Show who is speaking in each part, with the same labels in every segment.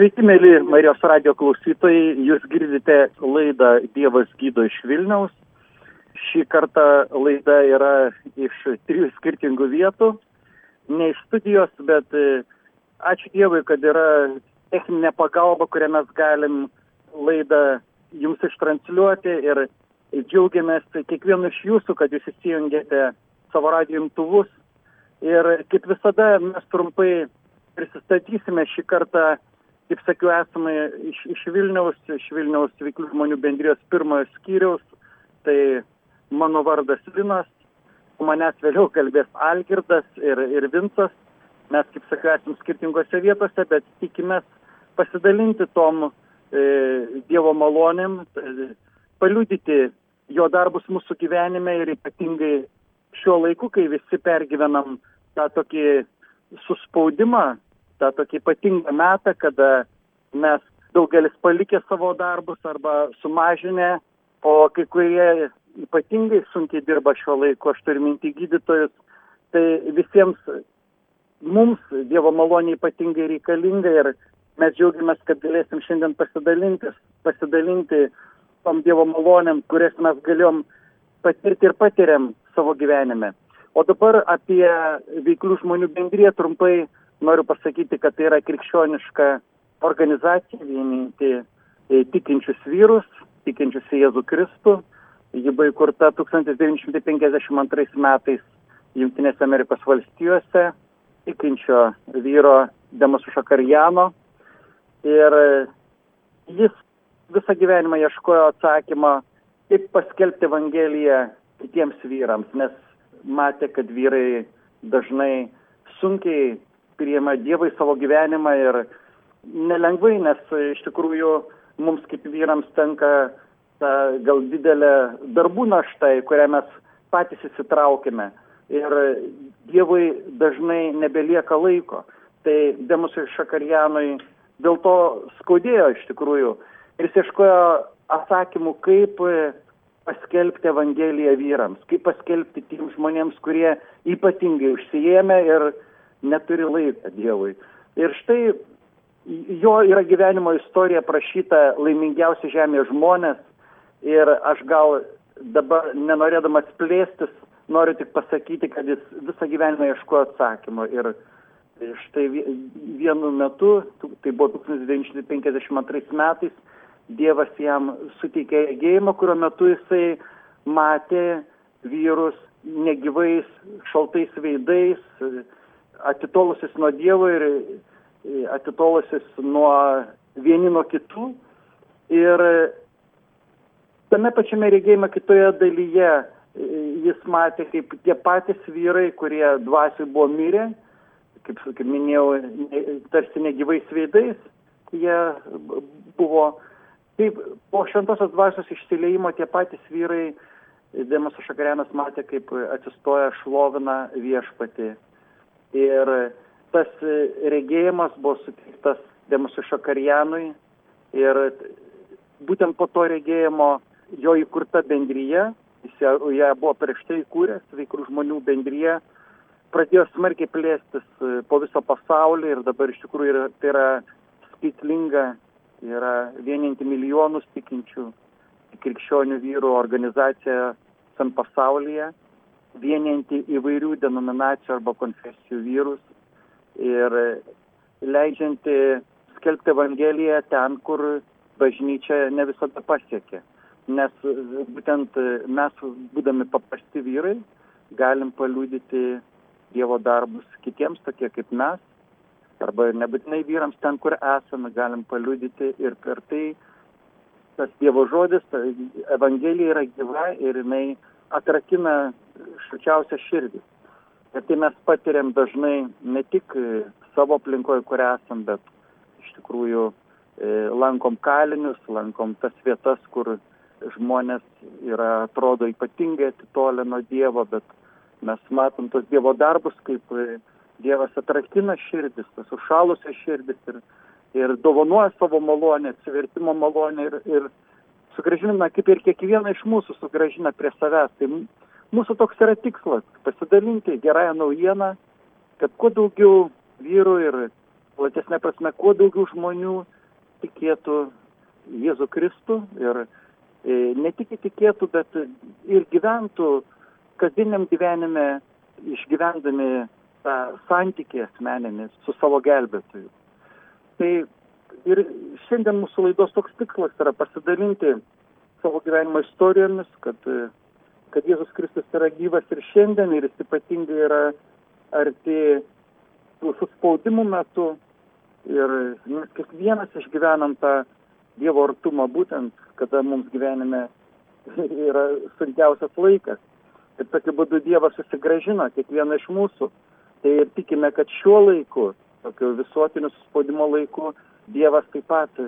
Speaker 1: Sveiki, mėly Marijos radio klausytojai, jūs girdite laidą Dievas gydo iš Vilniaus. Šį kartą laida yra iš trijų skirtingų vietų, ne iš studijos, bet e, ačiū Dievui, kad yra techninė pagalba, kurią mes galim laidą jums ištransliuoti ir džiaugiamės kiekvienu iš jūsų, kad jūs įsijungėte savo radio imtuvus. Ir kaip visada mes trumpai prisistatysime šį kartą kaip sakiau, esame iš, iš Vilniaus, iš Vilniaus veiklių žmonių bendrijos pirmojo skyriaus. Tai mano vardas Linas, manęs vėliau kalbės Algirdas ir, ir Vincas. Mes, kaip sakiau, esame skirtingose vietose, bet tikimės pasidalinti tom e, Dievo malonėm, e, paliudyti jo darbus mūsų gyvenime ir ypatingai šiuo laiku, kai visi pergyvenam tą tokį suspaudimą, tą tokį ypatingą metą, kada mes daugelis palikę savo darbus arba sumažinę, o kai kurie ypatingai sunkiai dirba šiuo laiku, aš turiu minti gydytojus, tai visiems mums Dievo malonė ypatingai reikalinga ir mes džiaugiamės, kad galėsim šiandien pasidalinti, pasidalinti tom Dievo malonėm, kurias mes galėjom patirti ir patiriam savo gyvenime. O dabar apie veiklių žmonių bendriją trumpai noriu pasakyti, kad tai yra krikščioniška organizacija vieninti e, tikinčius vyrus, tikinčius į Jėzų Kristų. Ji buvo įkurta 1952 metais Junktinėse Amerikos valstijose, tikinčio vyro Demosušo Karjano. Ir jis visą gyvenimą ieškojo atsakymą, kaip paskelbti Evangeliją kitiems vyrams, nes matė, kad vyrai dažnai sunkiai priima Dievą į savo gyvenimą ir nelengvai, nes iš tikrųjų mums kaip vyrams tenka ta gal didelė darbų našta, į kurią mes patys įsitraukime. Ir Dievui dažnai nebelieka laiko. Tai Demusui Šakarjanui dėl to skaudėjo iš tikrųjų. Ir jis ieškojo atsakymų, kaip paskelbti Evangeliją vyrams, kaip paskelbti tiems žmonėms, kurie ypatingai užsijėmė ir neturi laiko Dievui. Ir štai jo yra gyvenimo istorija prašyta laimingiausi žemėje žmonės ir aš gal dabar nenorėdamas plėstis, noriu tik pasakyti, kad jis visą gyvenimą ieškojo atsakymo. Ir štai vienu metu, tai buvo 1952 metais, Dievas jam suteikė regėjimą, kurio metu jisai matė vyrus negyvais, šaltais veidais, atitolusius nuo Dievo ir e, atitolusius nuo vieni nuo kitų. Ir tame pačiame regėjime kitoje dalyje e, jis matė, kaip tie patys vyrai, kurie dvasiai buvo mirę, kaip, kaip minėjau, tarsi negyvais veidais, jie buvo. Taip, po šventosios dvasios išsileimo tie patys vyrai, Demas Šakarianas matė, kaip atsistoja šlovina viešpati Ir tas regėjimas buvo suteiktas Demusui Šakarijanui ir būtent po to regėjimo jo įkurta bendryje, jis ją, buvo prieš tai įkūręs, veiklų žmonių bendryje, pradėjo smarkiai plėstis po viso pasaulį ir dabar iš tikrųjų yra, tai yra skaitlinga, yra vieninti milijonus tikinčių krikščionių vyrų organizacija visam pasaulyje vienianti įvairių denominacijų arba konfesijų vyrus ir leidžianti skelbti Evangeliją ten, kur bažnyčia ne visada pasiekia. Nes būtent mes, būdami paprasti vyrai, galim paliūdyti Dievo darbus kitiems, tokie kaip mes, arba nebūtinai vyrams ten, kur esame, galim paliūdyti ir per tai tas Dievo žodis, Evangelija yra gyva ir jinai atrakina šalčiausią širdį. Ir tai mes patiriam dažnai ne tik savo aplinkoje, kur esam, bet iš tikrųjų e, lankom kalinius, lankom tas vietas, kur žmonės yra, atrodo, ypatingai atitolę nuo Dievo, bet mes matom tos Dievo darbus, kaip e, Dievas atrakina širdis, tas užšalusias širdis ir, ir dovanuoja savo malonę, atsivertimo malonę ir, ir sugražina, kaip ir kiekvieną iš mūsų sugražina prie savęs. Tai mūsų toks yra tikslas - pasidalinti gerąją naujieną, kad kuo daugiau vyrų ir platesnė prasme, kuo daugiau žmonių tikėtų Jėzų Kristų ir e, ne tik įtikėtų, bet ir gyventų kasdieniam gyvenime, išgyvendami tą santykį asmeninį su savo gelbėtoju. Tai ir šiandien mūsų laidos toks tikslas yra pasidalinti savo gyvenimo istorijomis, kad, kad Jėzus Kristus yra gyvas ir šiandien ir jis ypatingai yra arti tų suspaudimų metu ir mes kiekvienas išgyvenam tą Dievo artumą būtent, kada mums gyvenime yra sunkiausias laikas. Ir tokiu būdu Dievas susigražino kiekvieną iš mūsų. Tai ir tikime, kad šiuo laiku, tokiu visuotiniu suspaudimo laiku, Dievas taip pat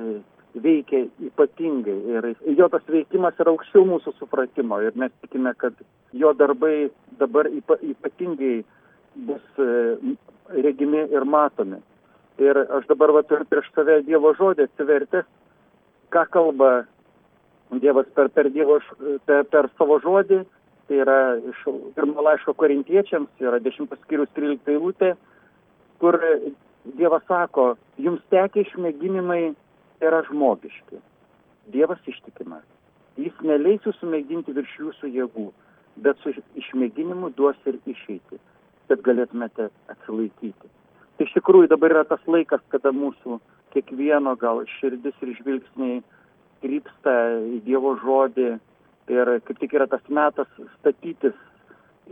Speaker 1: veikia ypatingai. Ir jo tas veikimas yra aukščiau mūsų supratimo. Ir mes tikime, kad jo darbai dabar ypa, ypatingai bus e, regimi ir matomi. Ir aš dabar va turiu prieš save Dievo žodį atsivertęs, ką kalba Dievas per, per, dievo, per, per savo žodį, tai yra iš pirmo laiško korintiečiams, yra 10 skyrius 13 eilutė, kur Dievas sako, jums tekia išmėginimai yra žmogiški. Dievas ištikimas. Jis neleis jūsų mėginti virš jūsų jėgų, bet su išmėginimu duos ir išeiti, kad galėtumėte atsilaikyti. Tai iš tikrųjų dabar yra tas laikas, kada mūsų kiekvieno gal širdis ir žvilgsniai krypsta į Dievo žodį ir kaip tik yra tas metas statytis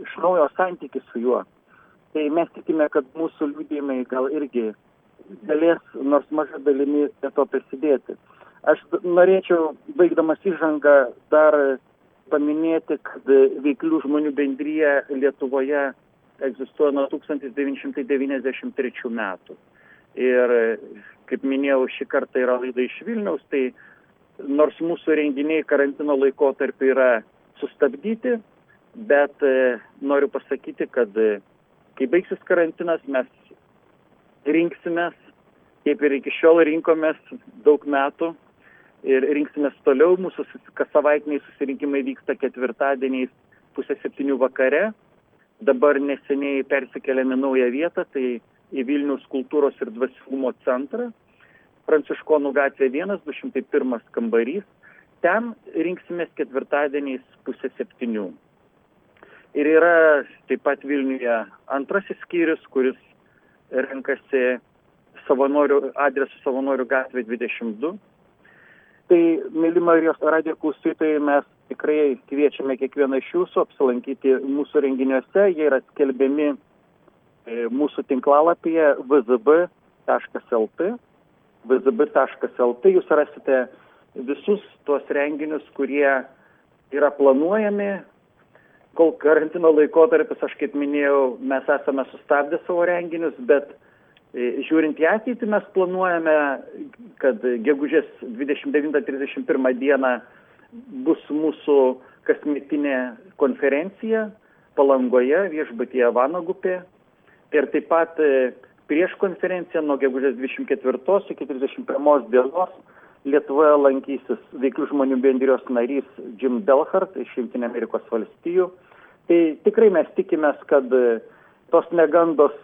Speaker 1: iš naujo santykių su juo. Tai mes tikime, kad mūsų liūdėjimai gal irgi galės nors maža dalimi prie to prisidėti. Aš norėčiau, baigdamas įžangą, dar paminėti, kad veiklių žmonių bendryje Lietuvoje egzistuoja nuo 1993 metų. Ir, kaip minėjau, šį kartą yra laida iš Vilniaus, tai nors mūsų renginiai karantino laikotarpiu yra sustabdyti, bet e, noriu pasakyti, kad e, kai baigsis karantinas, mes rinksimės, kaip ir iki šiol rinkomės daug metų ir rinksimės toliau. Mūsų savaitiniai susirinkimai vyksta ketvirtadieniais pusę septynių vakare. Dabar neseniai persikeliame naują vietą, tai į Vilnius kultūros ir dvasingumo centrą. Pranciškonų gatvė 1, 201 kambarys. Ten rinksimės ketvirtadieniais pusę septynių. Ir yra taip pat Vilniuje antrasis skyrius, kuris renkasi savanorių, adresu savanorių gatvė 22. Tai, mėly Marijos radio klausytojai, mes tikrai kviečiame kiekvieną iš jūsų apsilankyti mūsų renginiuose. Jie yra skelbiami e, mūsų tinklalapyje vzb.lt. vzb.lt jūs rasite visus tuos renginius, kurie yra planuojami, kol karantino laikotarpis, aš kaip minėjau, mes esame sustabdę savo renginius, bet e, žiūrint į ateitį mes planuojame, kad gegužės 29-31 dieną bus mūsų kasmetinė konferencija Palangoje viešbutyje Vanagupė ir taip pat e, prieš konferenciją nuo gegužės 24 iki 31 dienos Lietuvoje lankysis veiklių žmonių bendrijos narys Jim Belhart iš Junktinė Amerikos valstijų. Tai tikrai mes tikimės, kad e, tos negandos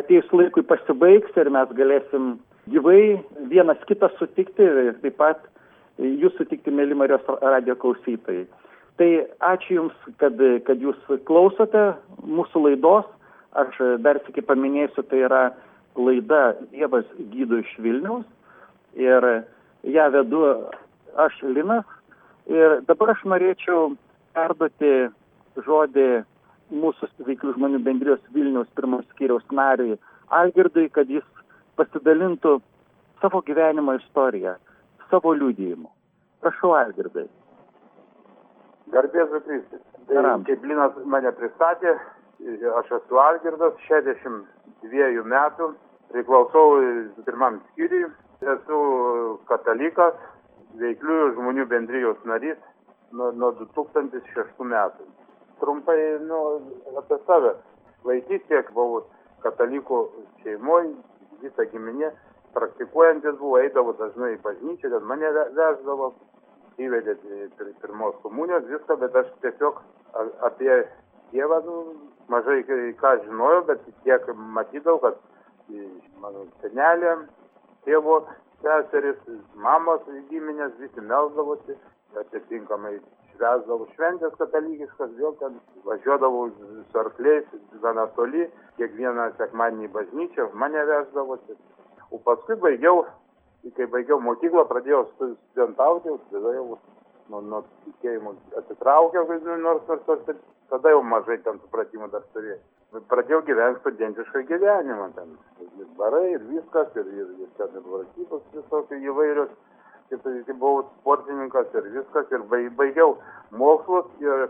Speaker 1: ateis laikui pasibaigs ir mes galėsim gyvai vienas kitą sutikti ir taip pat jūs sutikti, mėly Marijos radio klausytojai. Tai ačiū Jums, kad, kad Jūs klausote mūsų laidos. Aš dar sėki paminėsiu, tai yra laida Dievas gydo iš Vilniaus. Ir ją vedu aš Linas ir dabar aš norėčiau perduoti žodį mūsų veiklių žmonių bendrijos Vilniaus pirmos skyriaus nariui Algirdui, kad jis pasidalintų savo gyvenimo istoriją, savo liūdėjimu. Prašau, Algirdai.
Speaker 2: Garbėsiu Kristus. Tai, kaip Linas mane pristatė, aš esu Algirdas, 62 metų, priklausau pirmam skyriui, esu katalikas, veikliųjų žmonių bendrijos narys nuo, nuo 2006 metų. Trumpai nu, apie save. Vaikystėje buvau katalikų šeimoje, visa giminė, praktikuojantis buvo, eidavo dažnai į bažnyčią, kad mane veždavo, įvedė pirmos komunijos, viską, bet aš tiesiog apie Dievą nu, mažai ką žinojau, bet tiek matydavau, kad mano senelė, tėvo seseris, mamos giminės, visi melsdavosi, atitinkamai švęsdavau šventės katalikiškas, vėl ten važiuodavau su arkliais gana toli, kiekvieną sekmadienį į bažnyčią, mane veždavosi. O paskui baigiau, kai baigiau mokyklą, pradėjau studentauti, tada jau nuo, nuo tikėjimo atsitraukiau, nors, nors, nors tada jau mažai ten supratimo dar turėjau. Pradėjau gyventi studentišką gyvenimą, ten ir barai, ir viskas, ir, ir, ir ten ir varžybos visokios įvairios kaip buvau sportininkas ir viskas, ir baigiau mokslus ir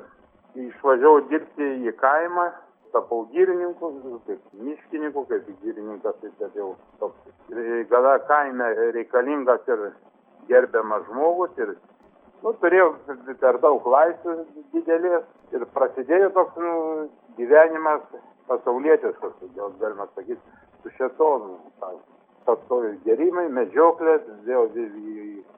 Speaker 2: išvažiavau dirbti į kaimą, tapau gyrininku, kaip miškininku, kaip gyrininkas, tai jau toks. Gada kaime reikalingas ir gerbiamas žmogus ir nu, turėjau per daug laisvės didelės ir prasidėjo toks nu, gyvenimas pasaulietiškas, galima sakyti, su šetonu pastovi gėrimai, medžioklė, vėl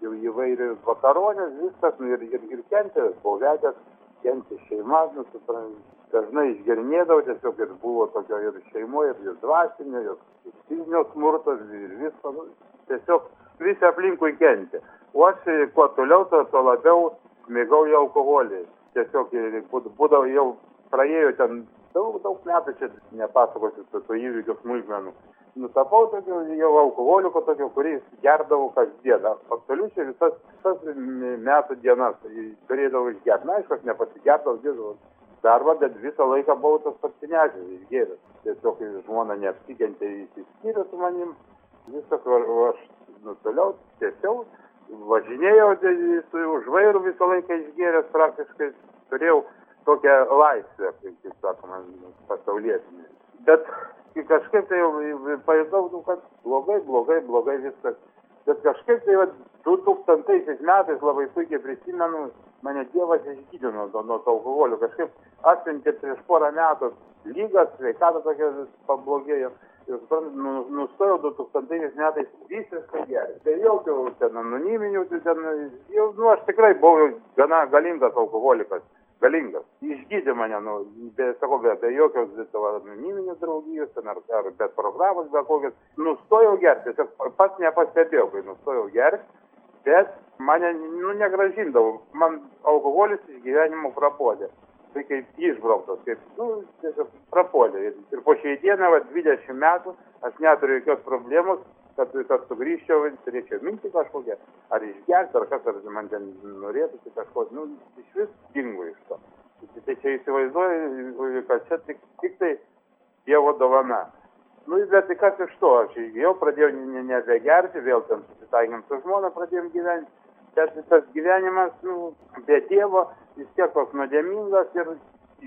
Speaker 2: jau įvairios vakaronės, viskas, nu, ir, ir, ir kentė, buvau vedęs, kentė šeima, nu, suprantu, dažnai išgerinėdavau, tiesiog ir buvo tokio ir šeimoje, ir, dvasinio, ir fizinio smurto, ir visko, nu, tiesiog visi aplinkui kentė. O aš kuo toliau, to, to labiau mėgau jau alkoholį. Tiesiog būdavo jau praėjo ten daug, daug metų, čia nepasakosiu tų to įvykių smulkmenų nutapau tokio jau alkoholiko tokio, kuris gerdavo kasdieną. Absoliučiai visas, visas metų dienas turėdavau išgerti. Na, aišku, aš nepasigerdavau, dirbdavau darbą, bet visą laiką buvau tas pasinešęs išgėręs. Tiesiog žmona neapsikentė įsiskyrė su manim. Viskas, o aš nu, toliau tiesiog važinėjau su už vairų visą laiką išgėręs praktiškai. Turėjau tokią laisvę, kaip, kaip sakoma, pasaulietinį. Bet kažkaip tai jau pajutau, nu, kad blogai, blogai, blogai viskas. Bet kažkaip tai va, 2000 metais labai puikiai prisimenu, mane Dievas išgydė nuo, nuo to alkoholio. Kažkaip atsiuntė prieš porą metų lygas, sveikata tokia pablogėjo. Ir nu, nustojau 2000 metais visiškai gerai. Tai jokių ten anoniminių, ten, jau, nu, aš tikrai buvau gana galingas alkoholikas galingas. Išgydė mane, nu, be, sakau, be, be jokios savo anoniminės draugijos, ar, ar be programos, be kokios. Nustojau gerti, tiesiog pats nepastebėjau, kai nustojau gerti, bet mane, nu, negražindavo. Man alkoholis iš gyvenimo prapodė. Tai kaip išbrauktas, kaip, nu, tiesiog prapodė. Ir, ir po šiai dieną, va, 20 metų, aš neturiu jokios problemos, kad, kad sugrįžčiau, turėčiau mintį kažkokią, ar išgerti, ar kas, ar man ten norėtųsi kažko, nu, iš vis dingo iš to. Tai čia įsivaizduoju, kad čia tik, tik tai Dievo dovana. Nu, bet tai kas iš to, aš jau pradėjau nebegerti, vėl ten susitaikėm su žmona, pradėjom gyventi. Bet tas gyvenimas, nu, be Dievo, vis tiek toks nuodėmingas ir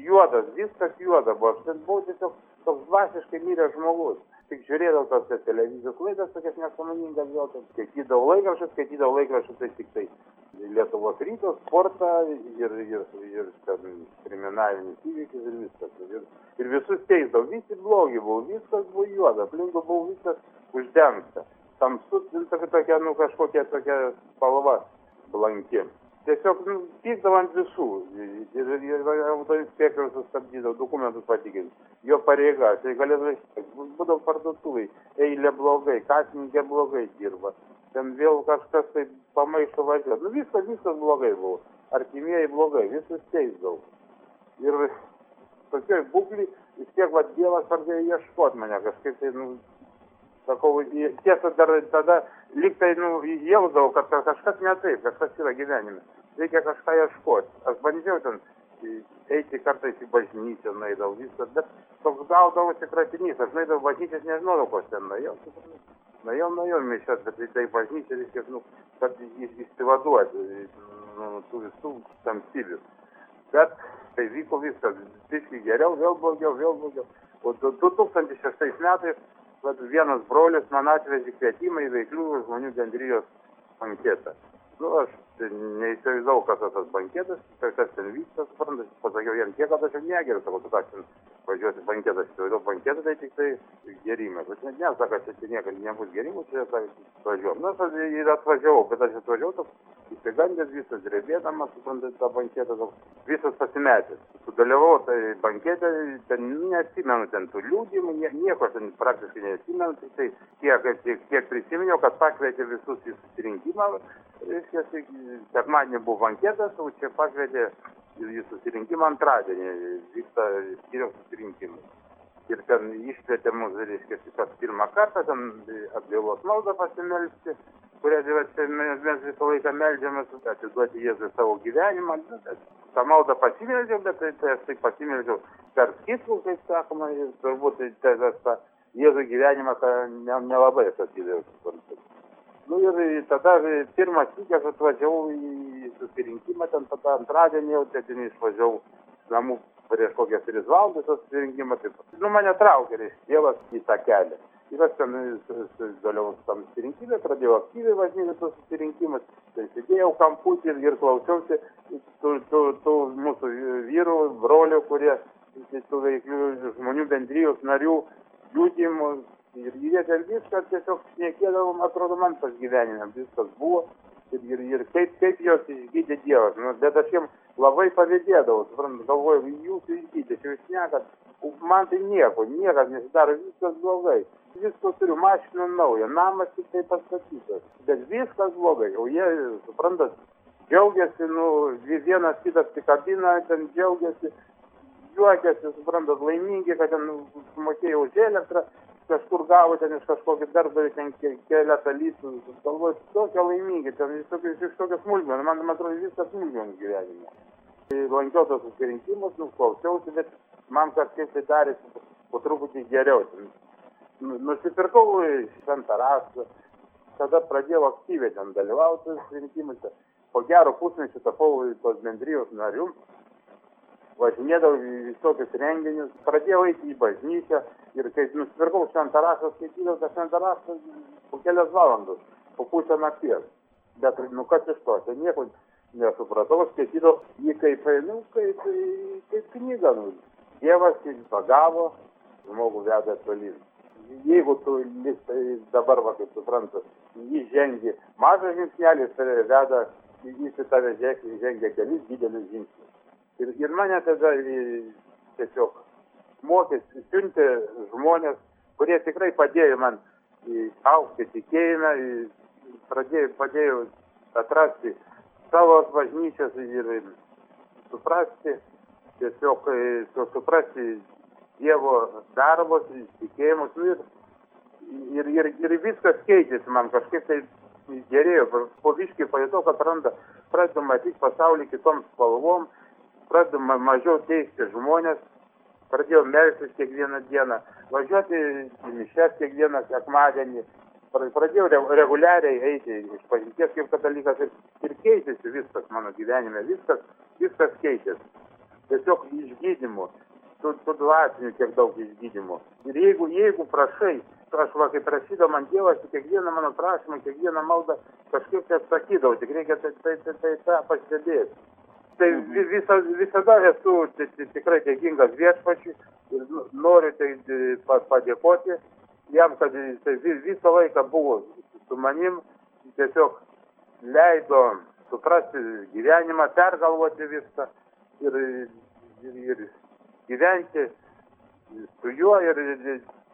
Speaker 2: juodas, viskas juoda buvo. Aš ten buvau tiesiog toks dvasiškai miręs žmogus tik žiūrėdavau tas televizijos laidas tokias nesąmoningas gal ten skaitydavau laikraščius skaitydavau laikraščius tai tiktai lietuvos ryto sportą ir ir ir ten kriminalinius įvykius ir viskas. Ir ir visus teisdavau visi blogi buvo viskas buvo juoda aplinkui buvo viskas uždengta. Tamsu tokia tokia nu kažkokia tokia spalva blanki tiesiog nu, pykdavo ant visų ir, ir, autoinspektorius sustabdydavo dokumentus patikrint. Jo pareiga, tai galėdavo, būdavo parduotuvai, eilė blogai, kasininkė blogai dirba, ten vėl kažkas tai pamaišo važiuoti. Nu viskas, viskas blogai buvo. Artimieji blogai, visus teisdavau. Ir tokioj būklį vis tiek va Dievas pradėjo ieškoti mane kažkaip tai, nu, sakau, tiesa dar tada liktai, nu, jausdavau, kad kažkas ne taip, kažkas yra gyvenime reikia kažką ieškoti. Aš bandžiau ten eiti kartais į bažnyčią, naidavau viską, bet toks gaudavosi kratinys, aš naidavau bažnyčias, nežinau, ko ten nuėjau. Nuėjau, nuėjau mišęs, bet tai bažnyčia reikia, nu, kad išsivaduoti nu, tų visų tamsybių. Bet tai vyko viskas, biškai geriau, vėl blogiau, vėl blogiau. O 2006 metais vat, vienas brolis man atvežė kvietimą į veiklių žmonių bendrijos anketą nu aš neįsivaizdavau kas tas banketas kas ten vyksta suprantat pasakiau jam tiek kad aš jau negeriu sakau tu ką čia važiuosi banketą aš įsivaizdavau banketą tai tiktai gėrimai. Bet ne ne sako čia čia niekad nebus gėrimų čia sako važiuojam aš ir atvažiavau bet aš atvažiavau toks įsigandęs visas drebėdamas, suprantat, tą banketą, visas pasimetęs. Sudalyvau tai banketė, ten neatsimenu ten tų liūdimų, nie, nieko ten praktiškai neatsimenu, tik tai tiek, tiek, tiek prisiminiau, kad pakvietė visus į susirinkimą, reiškia, sekmadienį buvo banketas, o čia pakvietė į susirinkimą antradienį, vyksta skyriaus susirinkimas. Ir ten iškvietė mus, reiškia, kas pirmą kartą, ten atgailos maldą pasimelsti, kurią mes, mes visą laiką meldžiamės, atiduoti Jėzui savo gyvenimą. Nu, tą maldą pasimeldžiau, bet tai, tai aš taip pasimeldžiau per skitlų, kaip sakoma, ir turbūt tai, tai, tą Jėzų gyvenimą tą ne, nelabai aš atidėjau. Nu ir tada pirmas sykis atvažiavau į susirinkimą, ten tada antradienį jau ten išvažiavau namų prieš kokias tris valandas tas susirinkimas. Tai, nu, mane traukė, reiškia, tėvas į tą kelią. Ir aš ten dalyvau tam susirinkime, pradėjau aktyviai važinėti tos susirinkimus, tai sėdėjau kamputį ir, ir klausiausi tų, tų, tų mūsų vyrų, brolių, kurie tų veiklių žmonių bendrijos narių liūdimų. Ir jie ten viską tiesiog šnekėdavom, atrodo, man tas gyvenimas viskas buvo. Ir, ir, ir kaip, kaip jos išgydė Dievas. Nu, bet aš jiems labai pavydėdavau, suprantat, galvoju, jūs išgydėt, jūs šnekat, man tai nieko, niekas nesidaro, viskas blogai. Visko turiu, mašiną naują, namas tik tai pastatytas, bet viskas blogai, o jie, suprantat, džiaugiasi, nu, vienas kitas pikabina, ten džiaugiasi, juokiasi, suprantat, laimingi, kad ten sumokėjo už elektrą, kažkur gavo ten iš kažkokį darbdavį ten keletą litų, galvoju, tokie laimingi, ten iš tokios smulkmenos, man, man atrodo, viskas smulkmenos gyvenime. Tai lankiau tos susirinkimus, nu, klausiausi, bet man kažkaip tai darėsi po truputį geriau. Nu, nusipirkau šventą raštą, tada pradėjau aktyviai ten dalyvauti susirinkimuose. Po gero pusmečio tapau tos bendrijos nariu, važinėdavau į visokius renginius, pradėjau eiti į bažnyčią ir kai nusipirkau šventą raštą, skaitydavau tą šventą raštą po kelias valandas, po pusę nakties. Bet, nu kas iš to, tai nieko nesupratau, skaitydavau jį kaip, nu, kaip, kaip knygą. Nu. Dievas jį pagavo, žmogų veda tolyn. Jeigu tu tai dabar, va, kaip suprantu, jį žengi mažas žingsnelis, tai veda, jis į tave žengia kelis didelius žingsnius. Ir, ir mane tada tiesiog mokėsi, siuntė žmonės, kurie tikrai padėjo man aukti tikėjime, pradėjo, padėjo atrasti savo bažnyčias ir suprasti, tiesiog suprasti Dievo darbus, tikėjimus. Nu, ir, ir, ir, ir viskas keitėsi man kažkaip tai gerėjo. Po viškai pajutau, kad randa, pradedu matyti pasaulį kitom spalvom, pradedu mažiau teisti žmonės, pradėjau melstis kiekvieną dieną, važiuoti į mišes kiekvieną sekmadienį, pradėjau reguliariai eiti iš pažinties kaip katalikas ir, ir keitėsi viskas mano gyvenime, viskas, viskas keitėsi. Tiesiog išgydymu, tų, tų dvasinių tiek daug išgydymu. Ir jeigu, jeigu prašai, aš va, kai prašydavau man Dievas, kiekvieną mano prašymą, kiekvieną maldą kažkaip tai atsakydavau, tik reikia tai, tai, tai, tai tą pastebėti. Tai visa, visada esu tikrai dėkingas viešpačiui ir noriu tai padėkoti jam, kad jisai visą laiką buvo su manim, tiesiog leido suprasti gyvenimą, pergalvoti viską ir, ir, ir gyventi su juo ir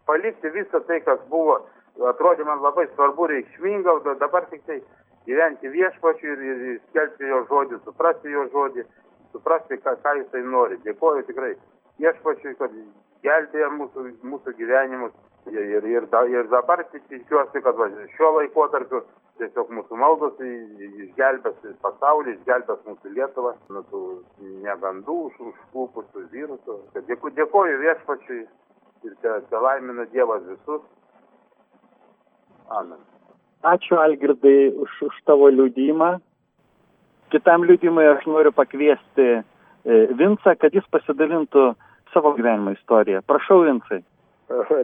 Speaker 2: palikti visą tai, kas buvo, atrodė man labai svarbu, reikšminga, o dabar tik tai gyventi viešpačiu ir, ir skelbti jo žodį, suprasti jo žodį, suprasti, ką, ką jisai nori. Dėkoju tikrai viešpačiui, kad gelbėja mūsų, mūsų gyvenimus. Ir, ir, ir, da, ir dabar tikiuosi, kad va, šiuo laikotarpiu tiesiog mūsų maldos išgelbės pasaulį, išgelbės mūsų Lietuvą nuo tų negandų, užklupusių virusų. Dėku, dėkoju viešpačiui ir te, te laimina Dievas visus. Amen.
Speaker 1: Ačiū Algirdai už, už tavo liūdimą. Kitam liūdimui aš noriu pakviesti e, Vincą, kad jis pasidalintų savo gyvenimo istoriją. Prašau, Vincai.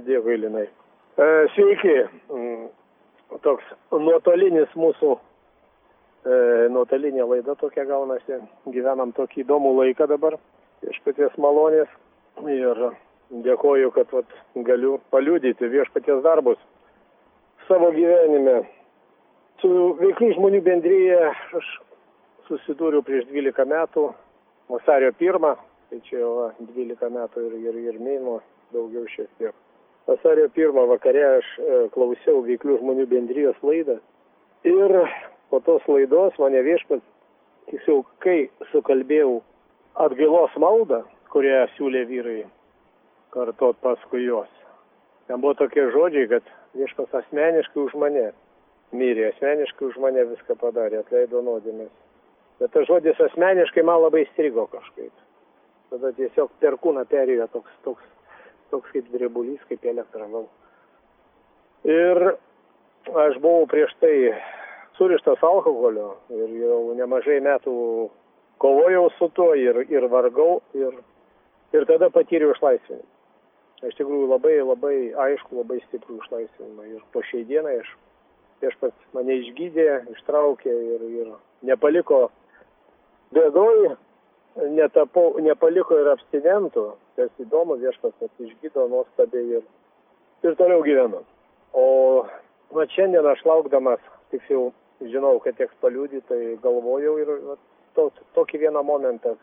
Speaker 3: Dėkui, Linai. E, sveiki. Mm, toks nuotolinis mūsų, e, nuotolinė laida tokia gaunasi. Gyvenam tokį įdomų laiką dabar iš paties malonės. Ir dėkoju, kad vat, galiu paliūdyti viešpaties darbus savo gyvenime. Su veiklių žmonių bendryje aš susidūriau prieš 12 metų, vasario 1, tai čia jau 12 metų ir, ir, ir mėnuo daugiau šiek tiek. Vasario 1 vakare aš e, klausiau veiklių žmonių bendrijos laidą ir po tos laidos mane viešpats, tiksliau, kai sukalbėjau atgailos maldą, kurią siūlė vyrai kartot paskui juos. Ten buvo tokie žodžiai, kad viešpas asmeniškai už mane mirė, asmeniškai už mane viską padarė, atleido nuodėmės. Bet tas žodis asmeniškai man labai strigo kažkaip. Tada tiesiog per kūną perėjo toks, toks, toks kaip drebulys, kaip elektra gal. Ir aš buvau prieš tai surištas alkoholio ir jau nemažai metų kovojau su tuo ir, ir vargau ir, ir tada patyriau išlaisvinimą. Iš tikrųjų labai, labai aišku, labai stiprų išlaisvinimą. Ir po šiai dienai aš viešpats mane išgydė, ištraukė ir, ir nepaliko bėdoj, netapau, nepaliko ir abstinentų, kas įdomu, viešpats išgydo nuostabiai ir, ir toliau gyvenu. O va šiandien aš laukdamas, tiksliau žinau, kad teks paliūdyti, tai galvojau ir va, to, tokį vieną momentą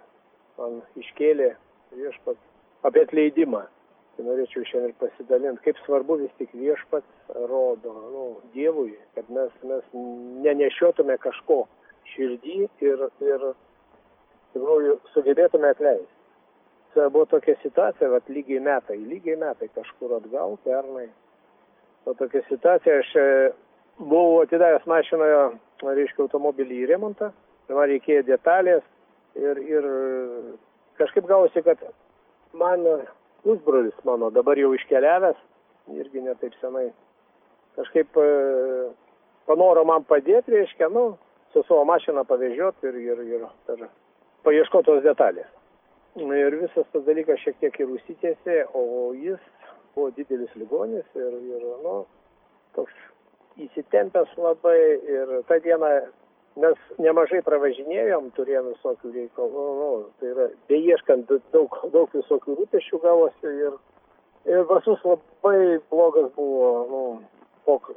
Speaker 3: man iškėlė viešpats apie atleidimą tai norėčiau šiandien pasidalinti, kaip svarbu vis tik viešpats rodo nu, Dievui, kad mes, mes nenešiotume kažko širdį ir, ir tikrųjų, sugebėtume atleisti. Tai buvo tokia situacija, kad lygiai metai, lygiai metai kažkur atgal, pernai. O tokia situacija, aš e, buvau atidavęs mašinoje, reiškia, automobilį į remontą, tai man reikėjo detalės ir, ir kažkaip gausi, kad man pusbrolis mano dabar jau iškeliavęs, irgi netaip senai, kažkaip e, panoro man padėti, reiškia, nu, su savo mašina pavežioti ir, ir, ir, ir paieškotos detalės. Ir visas tas dalykas šiek tiek ir užsitėsi, o jis buvo didelis ligonis ir, ir nu, toks įsitempęs labai ir tą dieną mes nemažai pravažinėjom, turėjom visokių reikalų, nu, tai yra, beieškant daug, daug visokių rūpešių gavosi ir, ir vasus labai blogas buvo, nu, pok,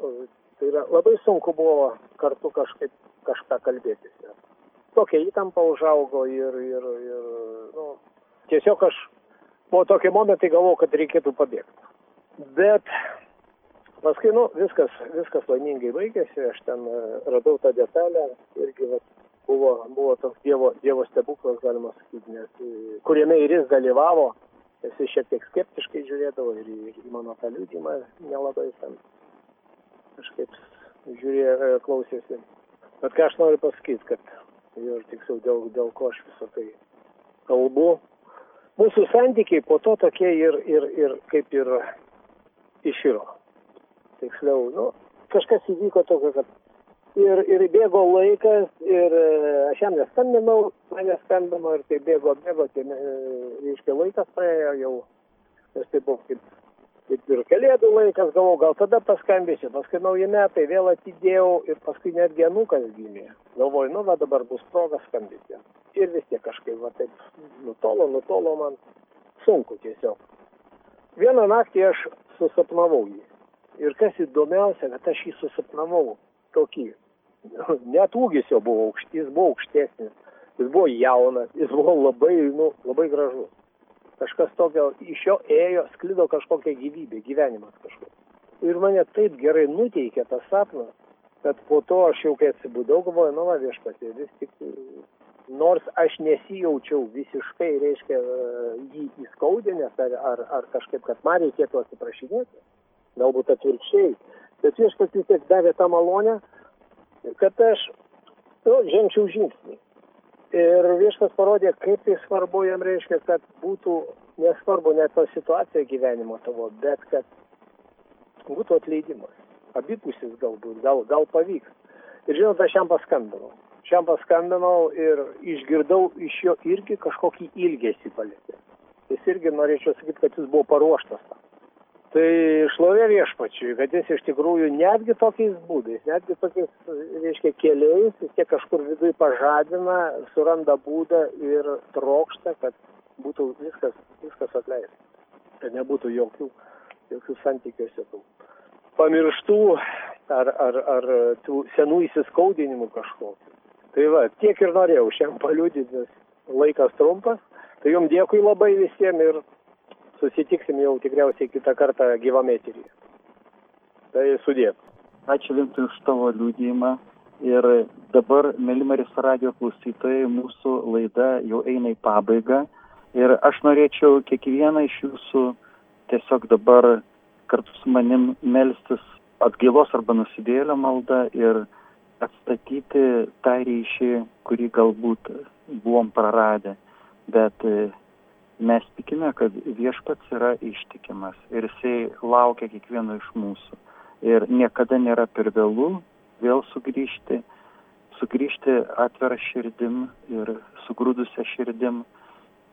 Speaker 3: tai yra, labai sunku buvo kartu kažkaip kažką kalbėtis. Tokia įtampa užaugo ir, ir, ir nu, tiesiog aš, buvo tokie momentai galvojau, kad reikėtų pabėgti. Bet paskui nu viskas viskas laimingai baigėsi aš ten e, radau tą detalę irgi vat buvo buvo toks dievo dievo stebuklas galima sakyt nes e, kuriame ir jis dalyvavo jisai šiek tiek skeptiškai žiūrėdavo ir į, mano tą liudymą nelabai ten kažkaip žiūrėjo, e, klausėsi. Bet ką aš noriu pasakyti, kad ir tiksliau dėl, dėl ko aš visą tai kalbu. Mūsų santykiai po to tokie ir, ir, ir kaip ir iširo tiksliau, nu, kažkas įvyko tokio, kad ir, ir bėgo laikas, ir e, aš jam neskambinau, man neskambino, ir tai bėgo, bėgo, tai, e, reiškia, laikas praėjo jau, nes tai buvo kaip, kaip ir kalėdų laikas, galvojau, gal tada paskambėsiu, paskui nauji metai vėl atidėjau ir paskui netgi anukas gimė. Galvoju, nu va dabar bus proga skambinti. Ir vis tiek kažkaip va taip nutolo, nutolo man sunku tiesiog. Vieną naktį aš susapnavau jį. Ir kas įdomiausia, kad aš jį susapnavau tokį. Net ūgis jo buvo aukštis, jis buvo aukštesnis, jis buvo jaunas, jis buvo labai, nu, labai gražus. Kažkas tokio iš jo ėjo, sklido kažkokia gyvybė, gyvenimas kažkoks. Ir mane taip gerai nuteikė tas sapnas, kad po to aš jau kai atsibudau, galvoju, nu va viešpatė, vis tik, nors aš nesijaučiau visiškai, reiškia, jį įskaudinęs ar, ar, ar kažkaip, kad man reikėtų atsiprašinėti, galbūt atvirkščiai. Bet viešpats vis tiek davė tą malonę, kad aš nu, žengčiau žingsnį. Ir viešpas parodė, kaip tai svarbu jam reiškia, kad būtų nesvarbu net to situacija gyvenimo tavo, bet kad būtų atleidimas. Abipusis galbūt, gal, gal pavyks. Ir žinot, aš jam paskambinau. Šiam paskambinau ir išgirdau iš jo irgi kažkokį ilgesį palėtę. Jis irgi norėčiau sakyti, kad jis buvo paruoštas tam tai šlovė viešpačiui kad jis iš tikrųjų netgi tokiais būdais netgi tokiais reiškia keliais vis tiek kažkur viduj pažadina suranda būdą ir trokšta kad būtų viskas viskas atleista. Kad nebūtų jokių jokių santykiuose tų pamirštų ar ar ar tų senų įsiskaudinimų kažkokių. Tai va, tiek ir norėjau šiandien paliūdyti, nes laikas trumpas. Tai jums dėkui labai visiems ir susitiksim jau tikriausiai kitą kartą gyvame eteryje. Tai sudėt.
Speaker 1: Ačiū Vintui už tavo liūdėjimą. Ir dabar, mėly Marijos radio klausytojai, mūsų laida jau eina į pabaigą. Ir aš norėčiau kiekvieną iš jūsų tiesiog dabar kartu su manim melstis atgailos arba nusidėlio malda ir atstatyti tą ryšį, kurį galbūt buvom praradę. Bet mes tikime, kad viešpats yra ištikimas ir jisai laukia kiekvieno iš mūsų. Ir niekada nėra per vėlų vėl sugrįžti, sugrįžti atvirą širdim ir sugrūdusią širdim,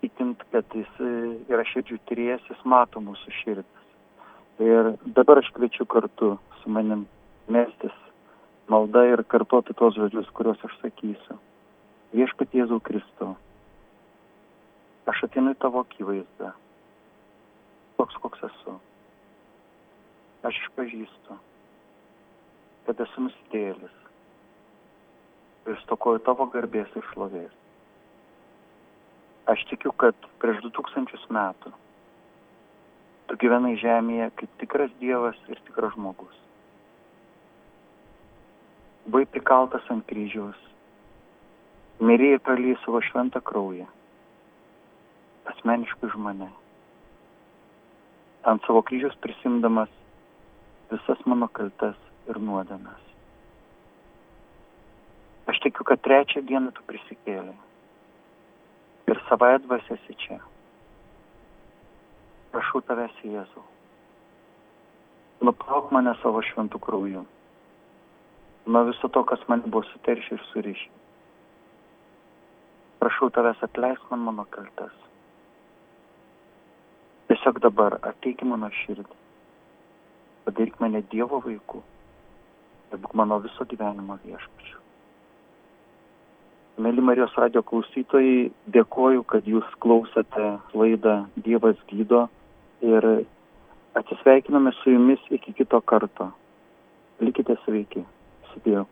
Speaker 1: įtint, kad jis yra širdžių tyrėjas, jis mato mūsų širdis. Ir dabar aš kviečiu kartu su manim mestis malda ir kartoti tos žodžius, kuriuos aš sakysiu. Viešpat Jėzau Kristau aš ateinu į tavo akivaizdą, toks koks esu. Aš išpažįstu, kad esu nusidėlis ir stokoju tavo garbės ir šlovės. Aš tikiu, kad prieš du tūkstančius metų tu gyvenai žemėje kaip tikras Dievas ir tikras žmogus. Buvai prikaltas ant kryžiaus, mirėjai pralyjai savo šventą kraują asmeniškai už mane. Ant savo kryžius prisimdamas visas mano kaltes ir nuodėmes. Aš tikiu, kad trečią dieną tu prisikėlė. Ir savaitę dvasiasi čia. Prašau tavęs, Jėzau. Nuplauk mane savo šventų krauju. Nuo viso to, kas man buvo suteršę ir surišę. Prašau tavęs atleisk man mano kaltes Tiesiog dabar ateik į mano širdį. Padaryk mane Dievo vaiku ir būk mano viso gyvenimo viešpačiu. Mėly Marijos radio klausytojai, dėkoju, kad jūs klausėte laidą Dievas gydo ir atsisveikiname su jumis iki kito karto. Likite sveiki. Sudėjau.